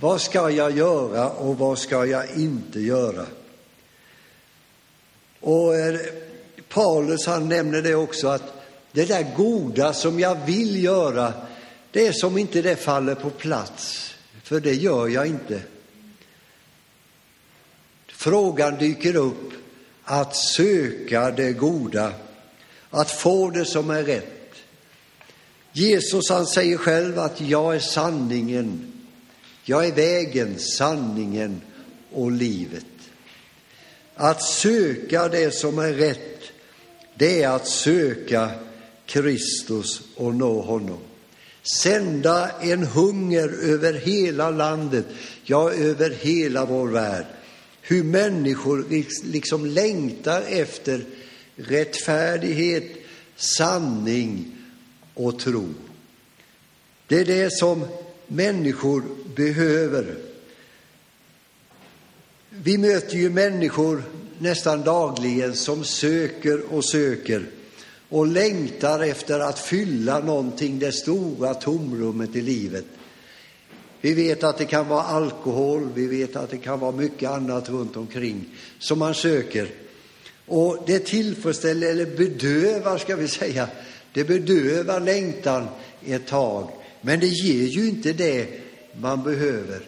Vad ska jag göra och vad ska jag inte göra? Och eh, Paulus han nämner det också att det där goda som jag vill göra, det är som inte det faller på plats, för det gör jag inte. Frågan dyker upp att söka det goda, att få det som är rätt. Jesus han säger själv att jag är sanningen, jag är vägen, sanningen och livet. Att söka det som är rätt, det är att söka Kristus och nå honom. Sända en hunger över hela landet, ja, över hela vår värld. Hur människor liksom längtar efter rättfärdighet, sanning och tro. Det är det som människor behöver. Vi möter ju människor nästan dagligen som söker och söker och längtar efter att fylla någonting, det stora tomrummet i livet. Vi vet att det kan vara alkohol, vi vet att det kan vara mycket annat runt omkring som man söker. Och det tillfredsställer, eller bedövar ska vi säga, det bedövar längtan ett tag. Men det ger ju inte det man behöver.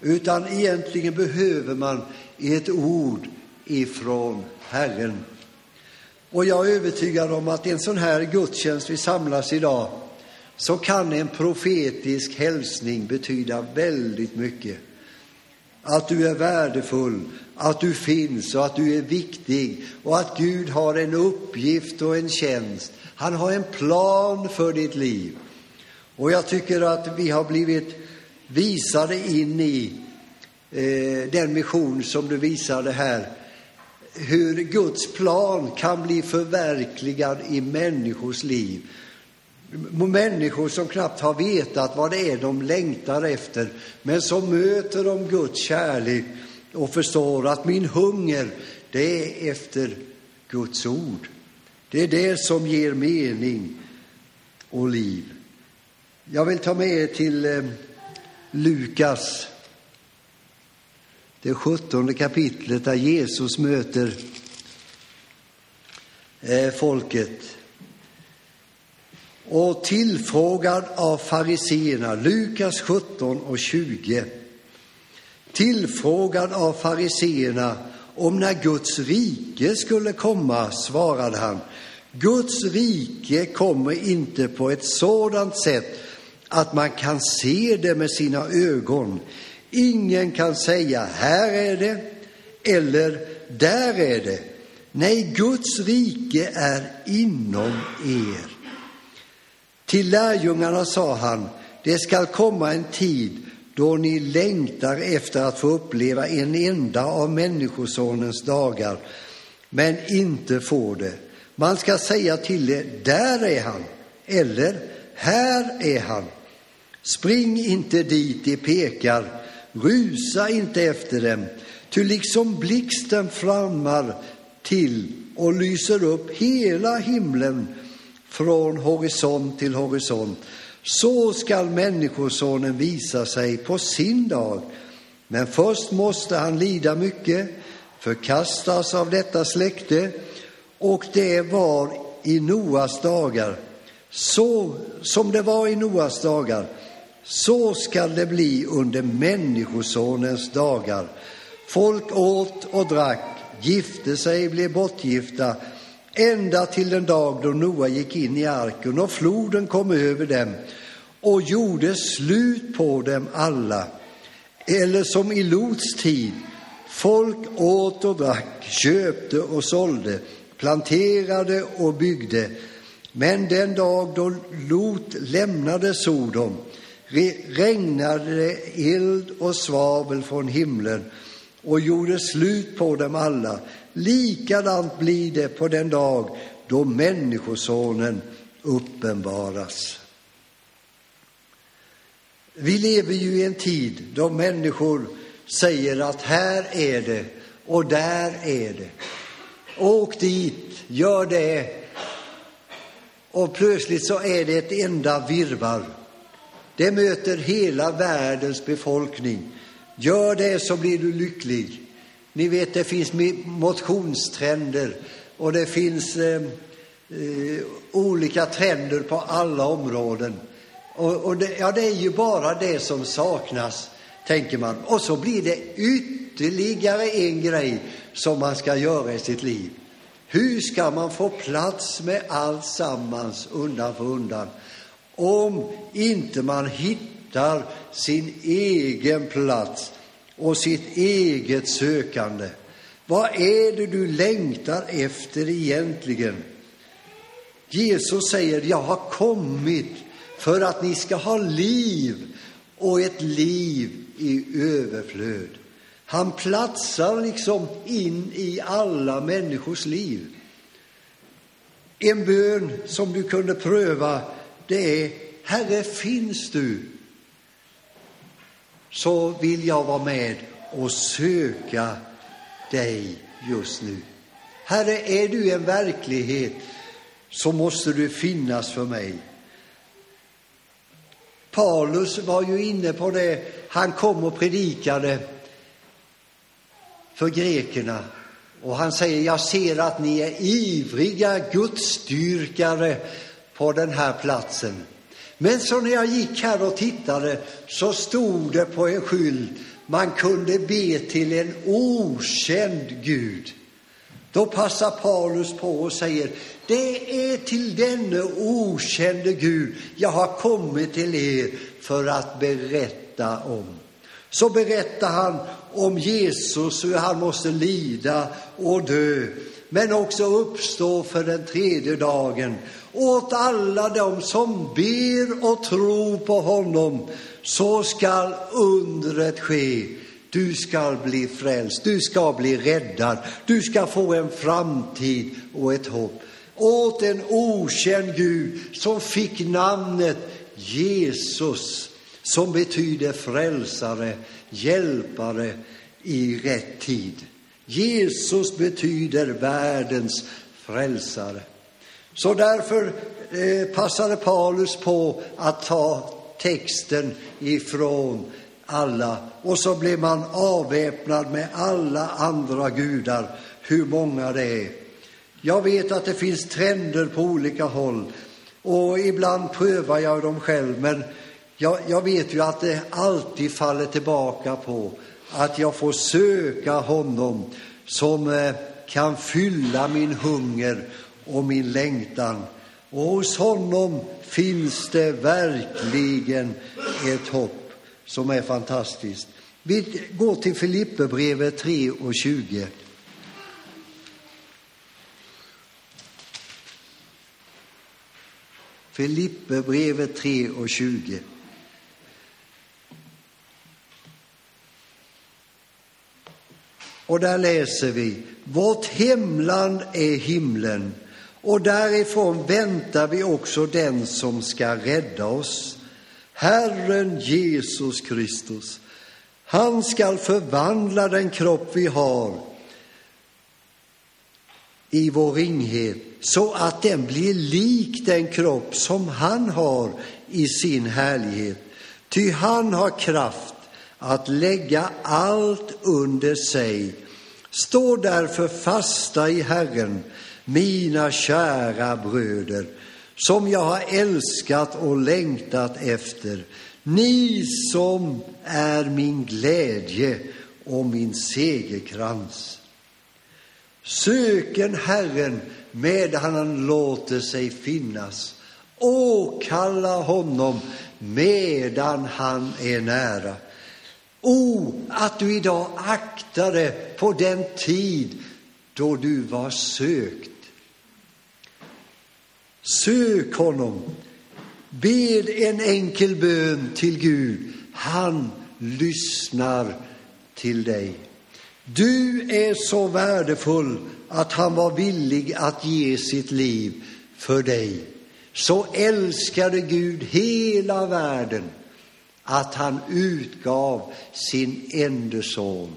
Utan egentligen behöver man ett ord ifrån Herren. Och jag är övertygad om att i en sån här gudstjänst vi samlas idag så kan en profetisk hälsning betyda väldigt mycket. Att du är värdefull, att du finns och att du är viktig och att Gud har en uppgift och en tjänst. Han har en plan för ditt liv. Och jag tycker att vi har blivit visade in i eh, den mission som du visade här hur Guds plan kan bli förverkligad i människors liv. Människor som knappt har vetat vad det är de längtar efter, men som möter de Guds kärlek och förstår att min hunger, det är efter Guds ord. Det är det som ger mening och liv. Jag vill ta med er till eh, Lukas det sjuttonde kapitlet där Jesus möter eh, folket. Och tillfrågad av fariseerna, Lukas 17 och 20. Tillfrågad av fariseerna om när Guds rike skulle komma svarade han, Guds rike kommer inte på ett sådant sätt att man kan se det med sina ögon Ingen kan säga här är det eller där är det. Nej, Guds rike är inom er. Till lärjungarna sa han, det skall komma en tid då ni längtar efter att få uppleva en enda av Människosonens dagar, men inte får det. Man ska säga till er, där är han, eller här är han. Spring inte dit de pekar, Rusa inte efter dem, ty liksom blixten flammar till och lyser upp hela himlen från horisont till horisont, så skall Människosonen visa sig på sin dag. Men först måste han lida mycket, förkastas av detta släkte, och det var i Noas dagar, så som det var i Noas dagar. Så skall det bli under Människosonens dagar. Folk åt och drack, gifte sig, blev bortgifta, ända till den dag då Noa gick in i arken och floden kom över dem och gjorde slut på dem alla. Eller som i Lots tid, folk åt och drack, köpte och sålde, planterade och byggde. Men den dag då Lot lämnade Sodom regnade det eld och svavel från himlen och gjorde slut på dem alla. Likadant blir det på den dag då Människosonen uppenbaras. Vi lever ju i en tid då människor säger att här är det och där är det. Åk dit, gör det. Och plötsligt så är det ett enda virvar det möter hela världens befolkning. Gör det så blir du lycklig. Ni vet, det finns motionstrender och det finns eh, eh, olika trender på alla områden. Och, och det, ja, det är ju bara det som saknas, tänker man. Och så blir det ytterligare en grej som man ska göra i sitt liv. Hur ska man få plats med allt sammans undan för undan om inte man hittar sin egen plats och sitt eget sökande? Vad är det du längtar efter egentligen? Jesus säger, jag har kommit för att ni ska ha liv och ett liv i överflöd. Han platsar liksom in i alla människors liv. En bön som du kunde pröva, det är Herre, finns du? Så vill jag vara med och söka dig just nu. Herre, är du en verklighet så måste du finnas för mig. Paulus var ju inne på det. Han kom och predikade för grekerna. Och han säger, jag ser att ni är ivriga gudsdyrkare på den här platsen. Men så när jag gick här och tittade så stod det på en skylt, man kunde be till en okänd Gud. Då passar Paulus på och säger, det är till denne okände Gud jag har kommit till er för att berätta om. Så berättar han om Jesus, hur han måste lida och dö, men också uppstå för den tredje dagen. Åt alla dem som ber och tror på honom, så skall undret ske. Du ska bli frälst, du ska bli räddad, du ska få en framtid och ett hopp. Åt en okänd Gud som fick namnet Jesus, som betyder frälsare, hjälpare i rätt tid. Jesus betyder världens frälsare. Så därför eh, passade Paulus på att ta texten ifrån alla och så blev man avväpnad med alla andra gudar, hur många det är. Jag vet att det finns trender på olika håll och ibland prövar jag dem själv, men jag, jag vet ju att det alltid faller tillbaka på att jag får söka honom som eh, kan fylla min hunger och min längtan. Och hos honom finns det verkligen ett hopp som är fantastiskt. Vi går till Filipperbrevet 3 och 20. Filipperbrevet 3 och 20. Och där läser vi, vårt hemland är himlen och därifrån väntar vi också den som ska rädda oss, Herren Jesus Kristus. Han skall förvandla den kropp vi har i vår ringhet så att den blir lik den kropp som han har i sin härlighet. Ty han har kraft att lägga allt under sig. Stå därför fasta i Herren, mina kära bröder, som jag har älskat och längtat efter, ni som är min glädje och min segerkrans. Söken Herren medan han låter sig finnas. Åkalla honom medan han är nära. O, att du idag aktade på den tid då du var sökt. Sök honom. Bed en enkel bön till Gud. Han lyssnar till dig. Du är så värdefull att han var villig att ge sitt liv för dig. Så älskade Gud hela världen att han utgav sin ende son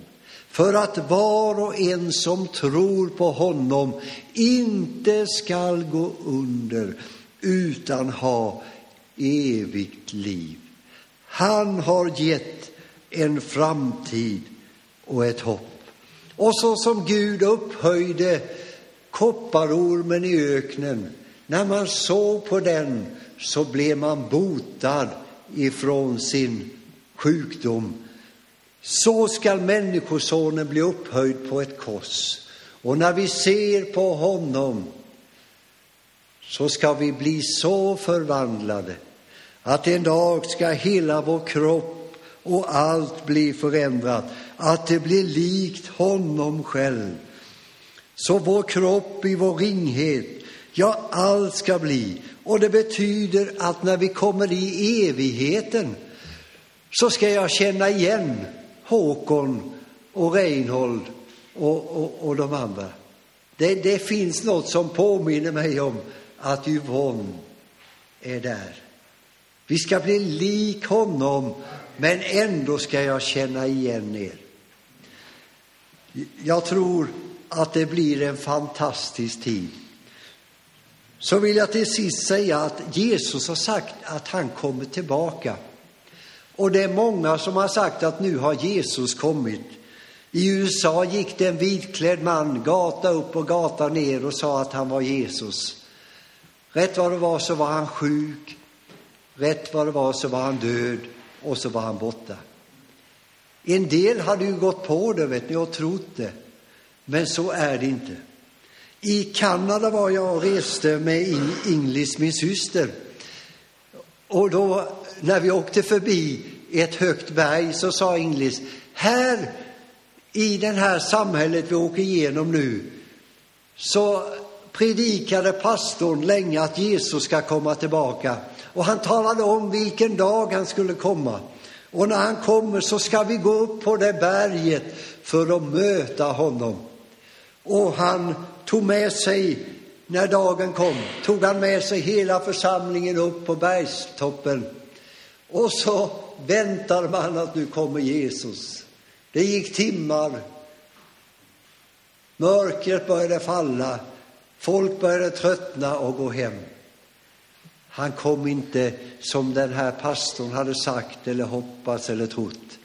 för att var och en som tror på honom inte skall gå under utan ha evigt liv. Han har gett en framtid och ett hopp. Och så som Gud upphöjde kopparormen i öknen, när man såg på den så blev man botad ifrån sin sjukdom. Så skall Människosonen bli upphöjd på ett kors. Och när vi ser på honom så ska vi bli så förvandlade att en dag ska hela vår kropp och allt bli förändrat, att det blir likt honom själv. Så vår kropp i vår ringhet, ja, allt ska bli. Och det betyder att när vi kommer i evigheten så ska jag känna igen Håkon och Reinhold och, och, och de andra. Det, det finns något som påminner mig om att Yvonne är där. Vi ska bli lik honom, men ändå ska jag känna igen er. Jag tror att det blir en fantastisk tid. Så vill jag till sist säga att Jesus har sagt att han kommer tillbaka. Och det är många som har sagt att nu har Jesus kommit. I USA gick det en vitklädd man gata upp och gata ner och sa att han var Jesus. Rätt vad det var så var han sjuk, rätt vad det var så var han död och så var han borta. En del hade ju gått på det vet ni, och trott det, men så är det inte. I Kanada var jag och reste med Inglis, min syster. Och då när vi åkte förbi ett högt berg så sa Inglis, här i det här samhället vi åker igenom nu så predikade pastorn länge att Jesus ska komma tillbaka. Och han talade om vilken dag han skulle komma. Och när han kommer så ska vi gå upp på det berget för att möta honom. Och han tog med sig, när dagen kom, tog han med sig hela församlingen upp på bergstoppen. Och så väntade man att nu kommer Jesus. Det gick timmar. Mörkret började falla. Folk började tröttna och gå hem. Han kom inte som den här pastorn hade sagt eller hoppats eller trott.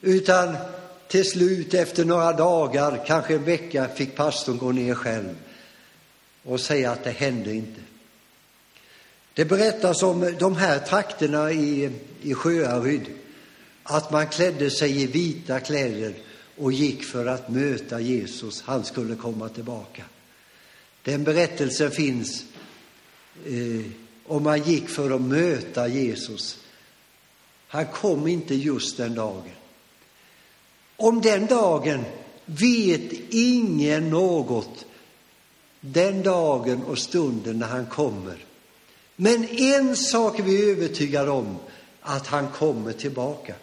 Utan till slut, efter några dagar, kanske en vecka, fick pastorn gå ner själv och säga att det hände inte. Det berättas om de här trakterna i, i Sjöaryd, att man klädde sig i vita kläder och gick för att möta Jesus. Han skulle komma tillbaka. Den berättelsen finns eh, om man gick för att möta Jesus. Han kom inte just den dagen. Om den dagen vet ingen något, den dagen och stunden när han kommer. Men en sak är vi övertygade om, att han kommer tillbaka.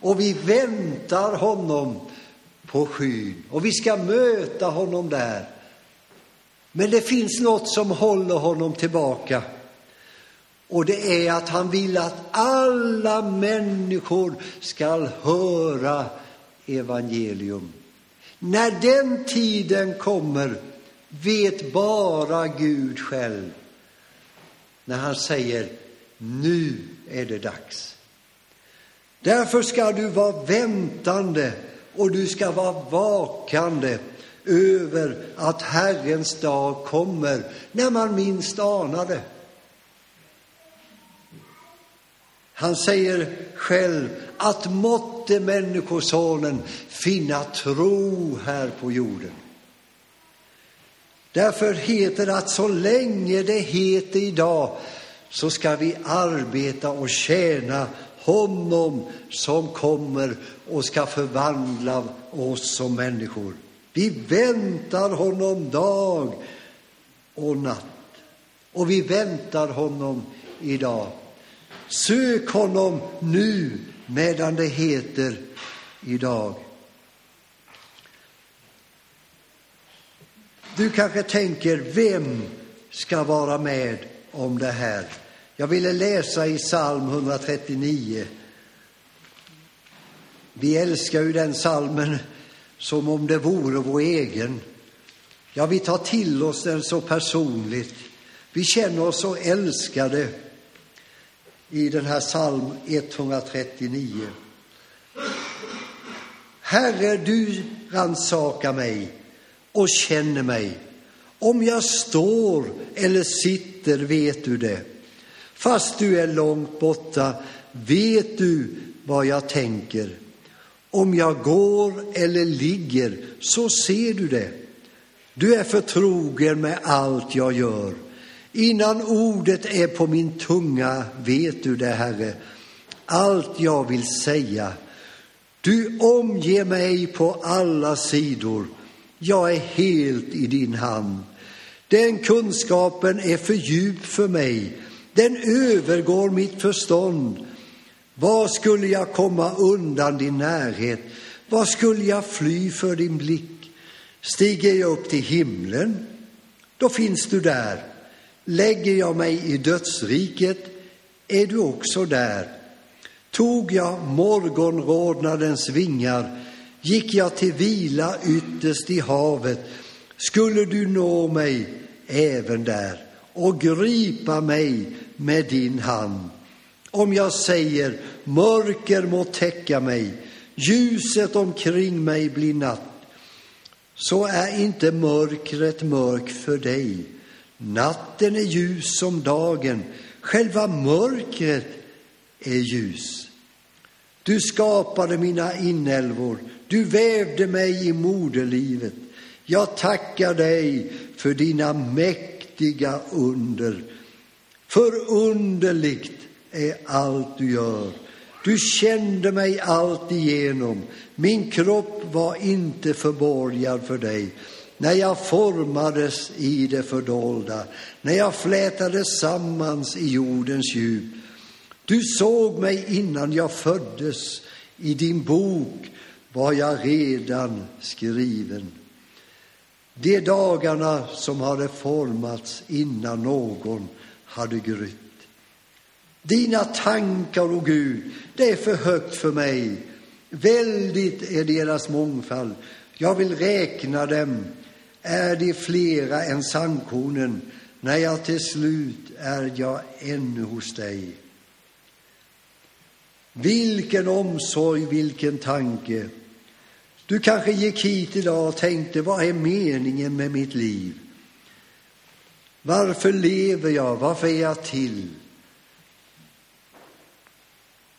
Och vi väntar honom på skyn och vi ska möta honom där. Men det finns något som håller honom tillbaka. Och det är att han vill att alla människor ska höra evangelium. När den tiden kommer vet bara Gud själv när han säger nu är det dags. Därför ska du vara väntande och du ska vara vakande över att Herrens dag kommer när man minst anar det. Han säger själv att måtte Människosonen finna tro här på jorden. Därför heter det att så länge det heter idag så ska vi arbeta och tjäna honom som kommer och ska förvandla oss som människor. Vi väntar honom dag och natt. Och vi väntar honom idag. Sök honom nu medan det heter idag. Du kanske tänker, vem ska vara med om det här? Jag ville läsa i psalm 139. Vi älskar ju den psalmen som om det vore vår egen. Ja, vi tar till oss den så personligt. Vi känner oss så älskade i den här psalm 139. Herre, du rannsakar mig och känner mig. Om jag står eller sitter vet du det. Fast du är långt borta vet du vad jag tänker. Om jag går eller ligger så ser du det. Du är förtrogen med allt jag gör. Innan ordet är på min tunga vet du det, Herre, allt jag vill säga. Du omger mig på alla sidor. Jag är helt i din hand. Den kunskapen är för djup för mig. Den övergår mitt förstånd. Var skulle jag komma undan din närhet? Var skulle jag fly för din blick? Stiger jag upp till himlen, då finns du där. Lägger jag mig i dödsriket, är du också där. Tog jag morgonrodnadens vingar, gick jag till vila ytterst i havet, skulle du nå mig även där och gripa mig med din hand. Om jag säger mörker må täcka mig, ljuset omkring mig blir natt, så är inte mörkret mörk för dig. Natten är ljus som dagen, själva mörkret är ljus. Du skapade mina inälvor, du vävde mig i moderlivet. Jag tackar dig för dina mäktiga under. Förunderligt är allt du gör. Du kände mig allt igenom. Min kropp var inte förborgad för dig. När jag formades i det fördolda, när jag flätades sammans i jordens djup. Du såg mig innan jag föddes. I din bok var jag redan skriven. De dagarna som hade formats innan någon hade grytt. Dina tankar, o Gud, det är för högt för mig. Väldigt är deras mångfald. Jag vill räkna dem. Är de flera än sandkornen? När jag till slut är jag ännu hos dig. Vilken omsorg, vilken tanke. Du kanske gick hit idag och tänkte, vad är meningen med mitt liv? Varför lever jag? Varför är jag till?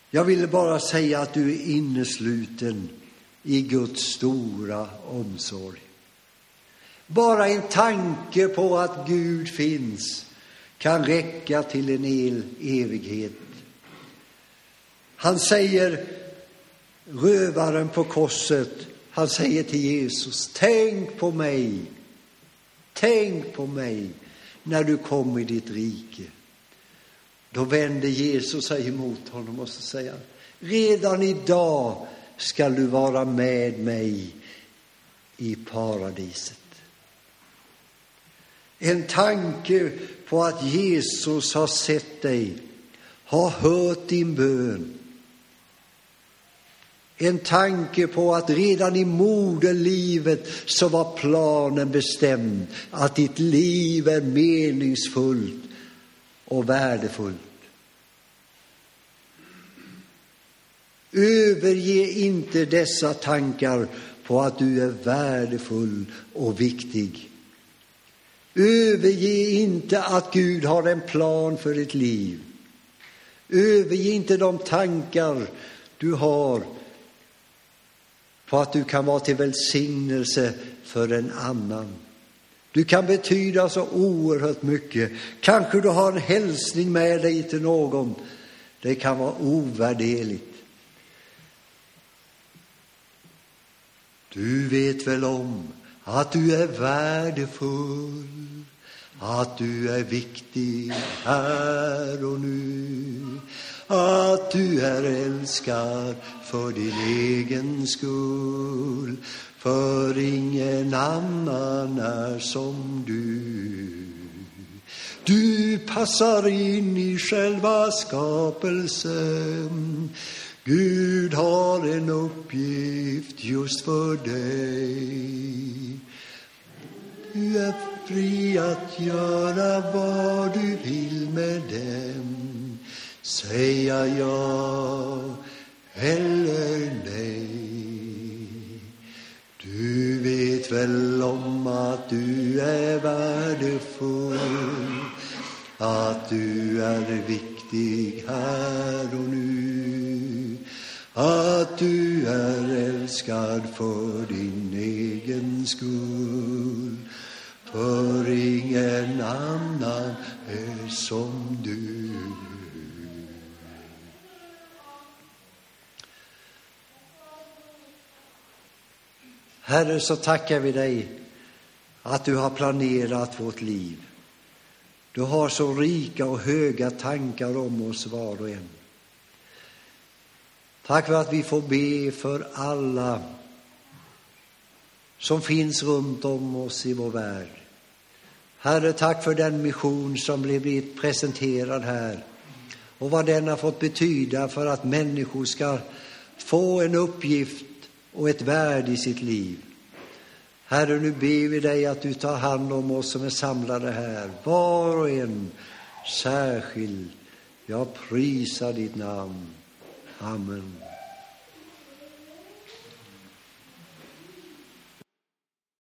Jag ville bara säga att du är innesluten i Guds stora omsorg. Bara en tanke på att Gud finns kan räcka till en hel evighet. Han säger, rövaren på korset, han säger till Jesus, tänk på mig, tänk på mig när du kommer i ditt rike. Då vänder Jesus sig emot honom och så säger han, redan idag skall du vara med mig i paradiset. En tanke på att Jesus har sett dig, har hört din bön. En tanke på att redan i moderlivet så var planen bestämd att ditt liv är meningsfullt och värdefullt. Överge inte dessa tankar på att du är värdefull och viktig. Överge inte att Gud har en plan för ditt liv. Överge inte de tankar du har på att du kan vara till välsignelse för en annan. Du kan betyda så oerhört mycket. Kanske du har en hälsning med dig till någon. Det kan vara ovärderligt. Du vet väl om att du är värdefull, att du är viktig här och nu, att du är älskad för din egen skull, för ingen annan är som du. Du passar in i själva skapelsen. Gud har en uppgift just för dig. Du är fri att göra vad du vill med dem. säga ja eller nej. Du vet väl om att du är värdefull, att du Herre, så tackar vi dig att du har planerat vårt liv. Du har så rika och höga tankar om oss var och en. Tack för att vi får be för alla som finns runt om oss i vår värld. Herre, tack för den mission som blivit presenterad här och vad den har fått betyda för att människor ska få en uppgift och ett värde i sitt liv. Herre, nu ber vi dig att du tar hand om oss som är samlade här, var och en särskild. Jag prisar ditt namn. Amen.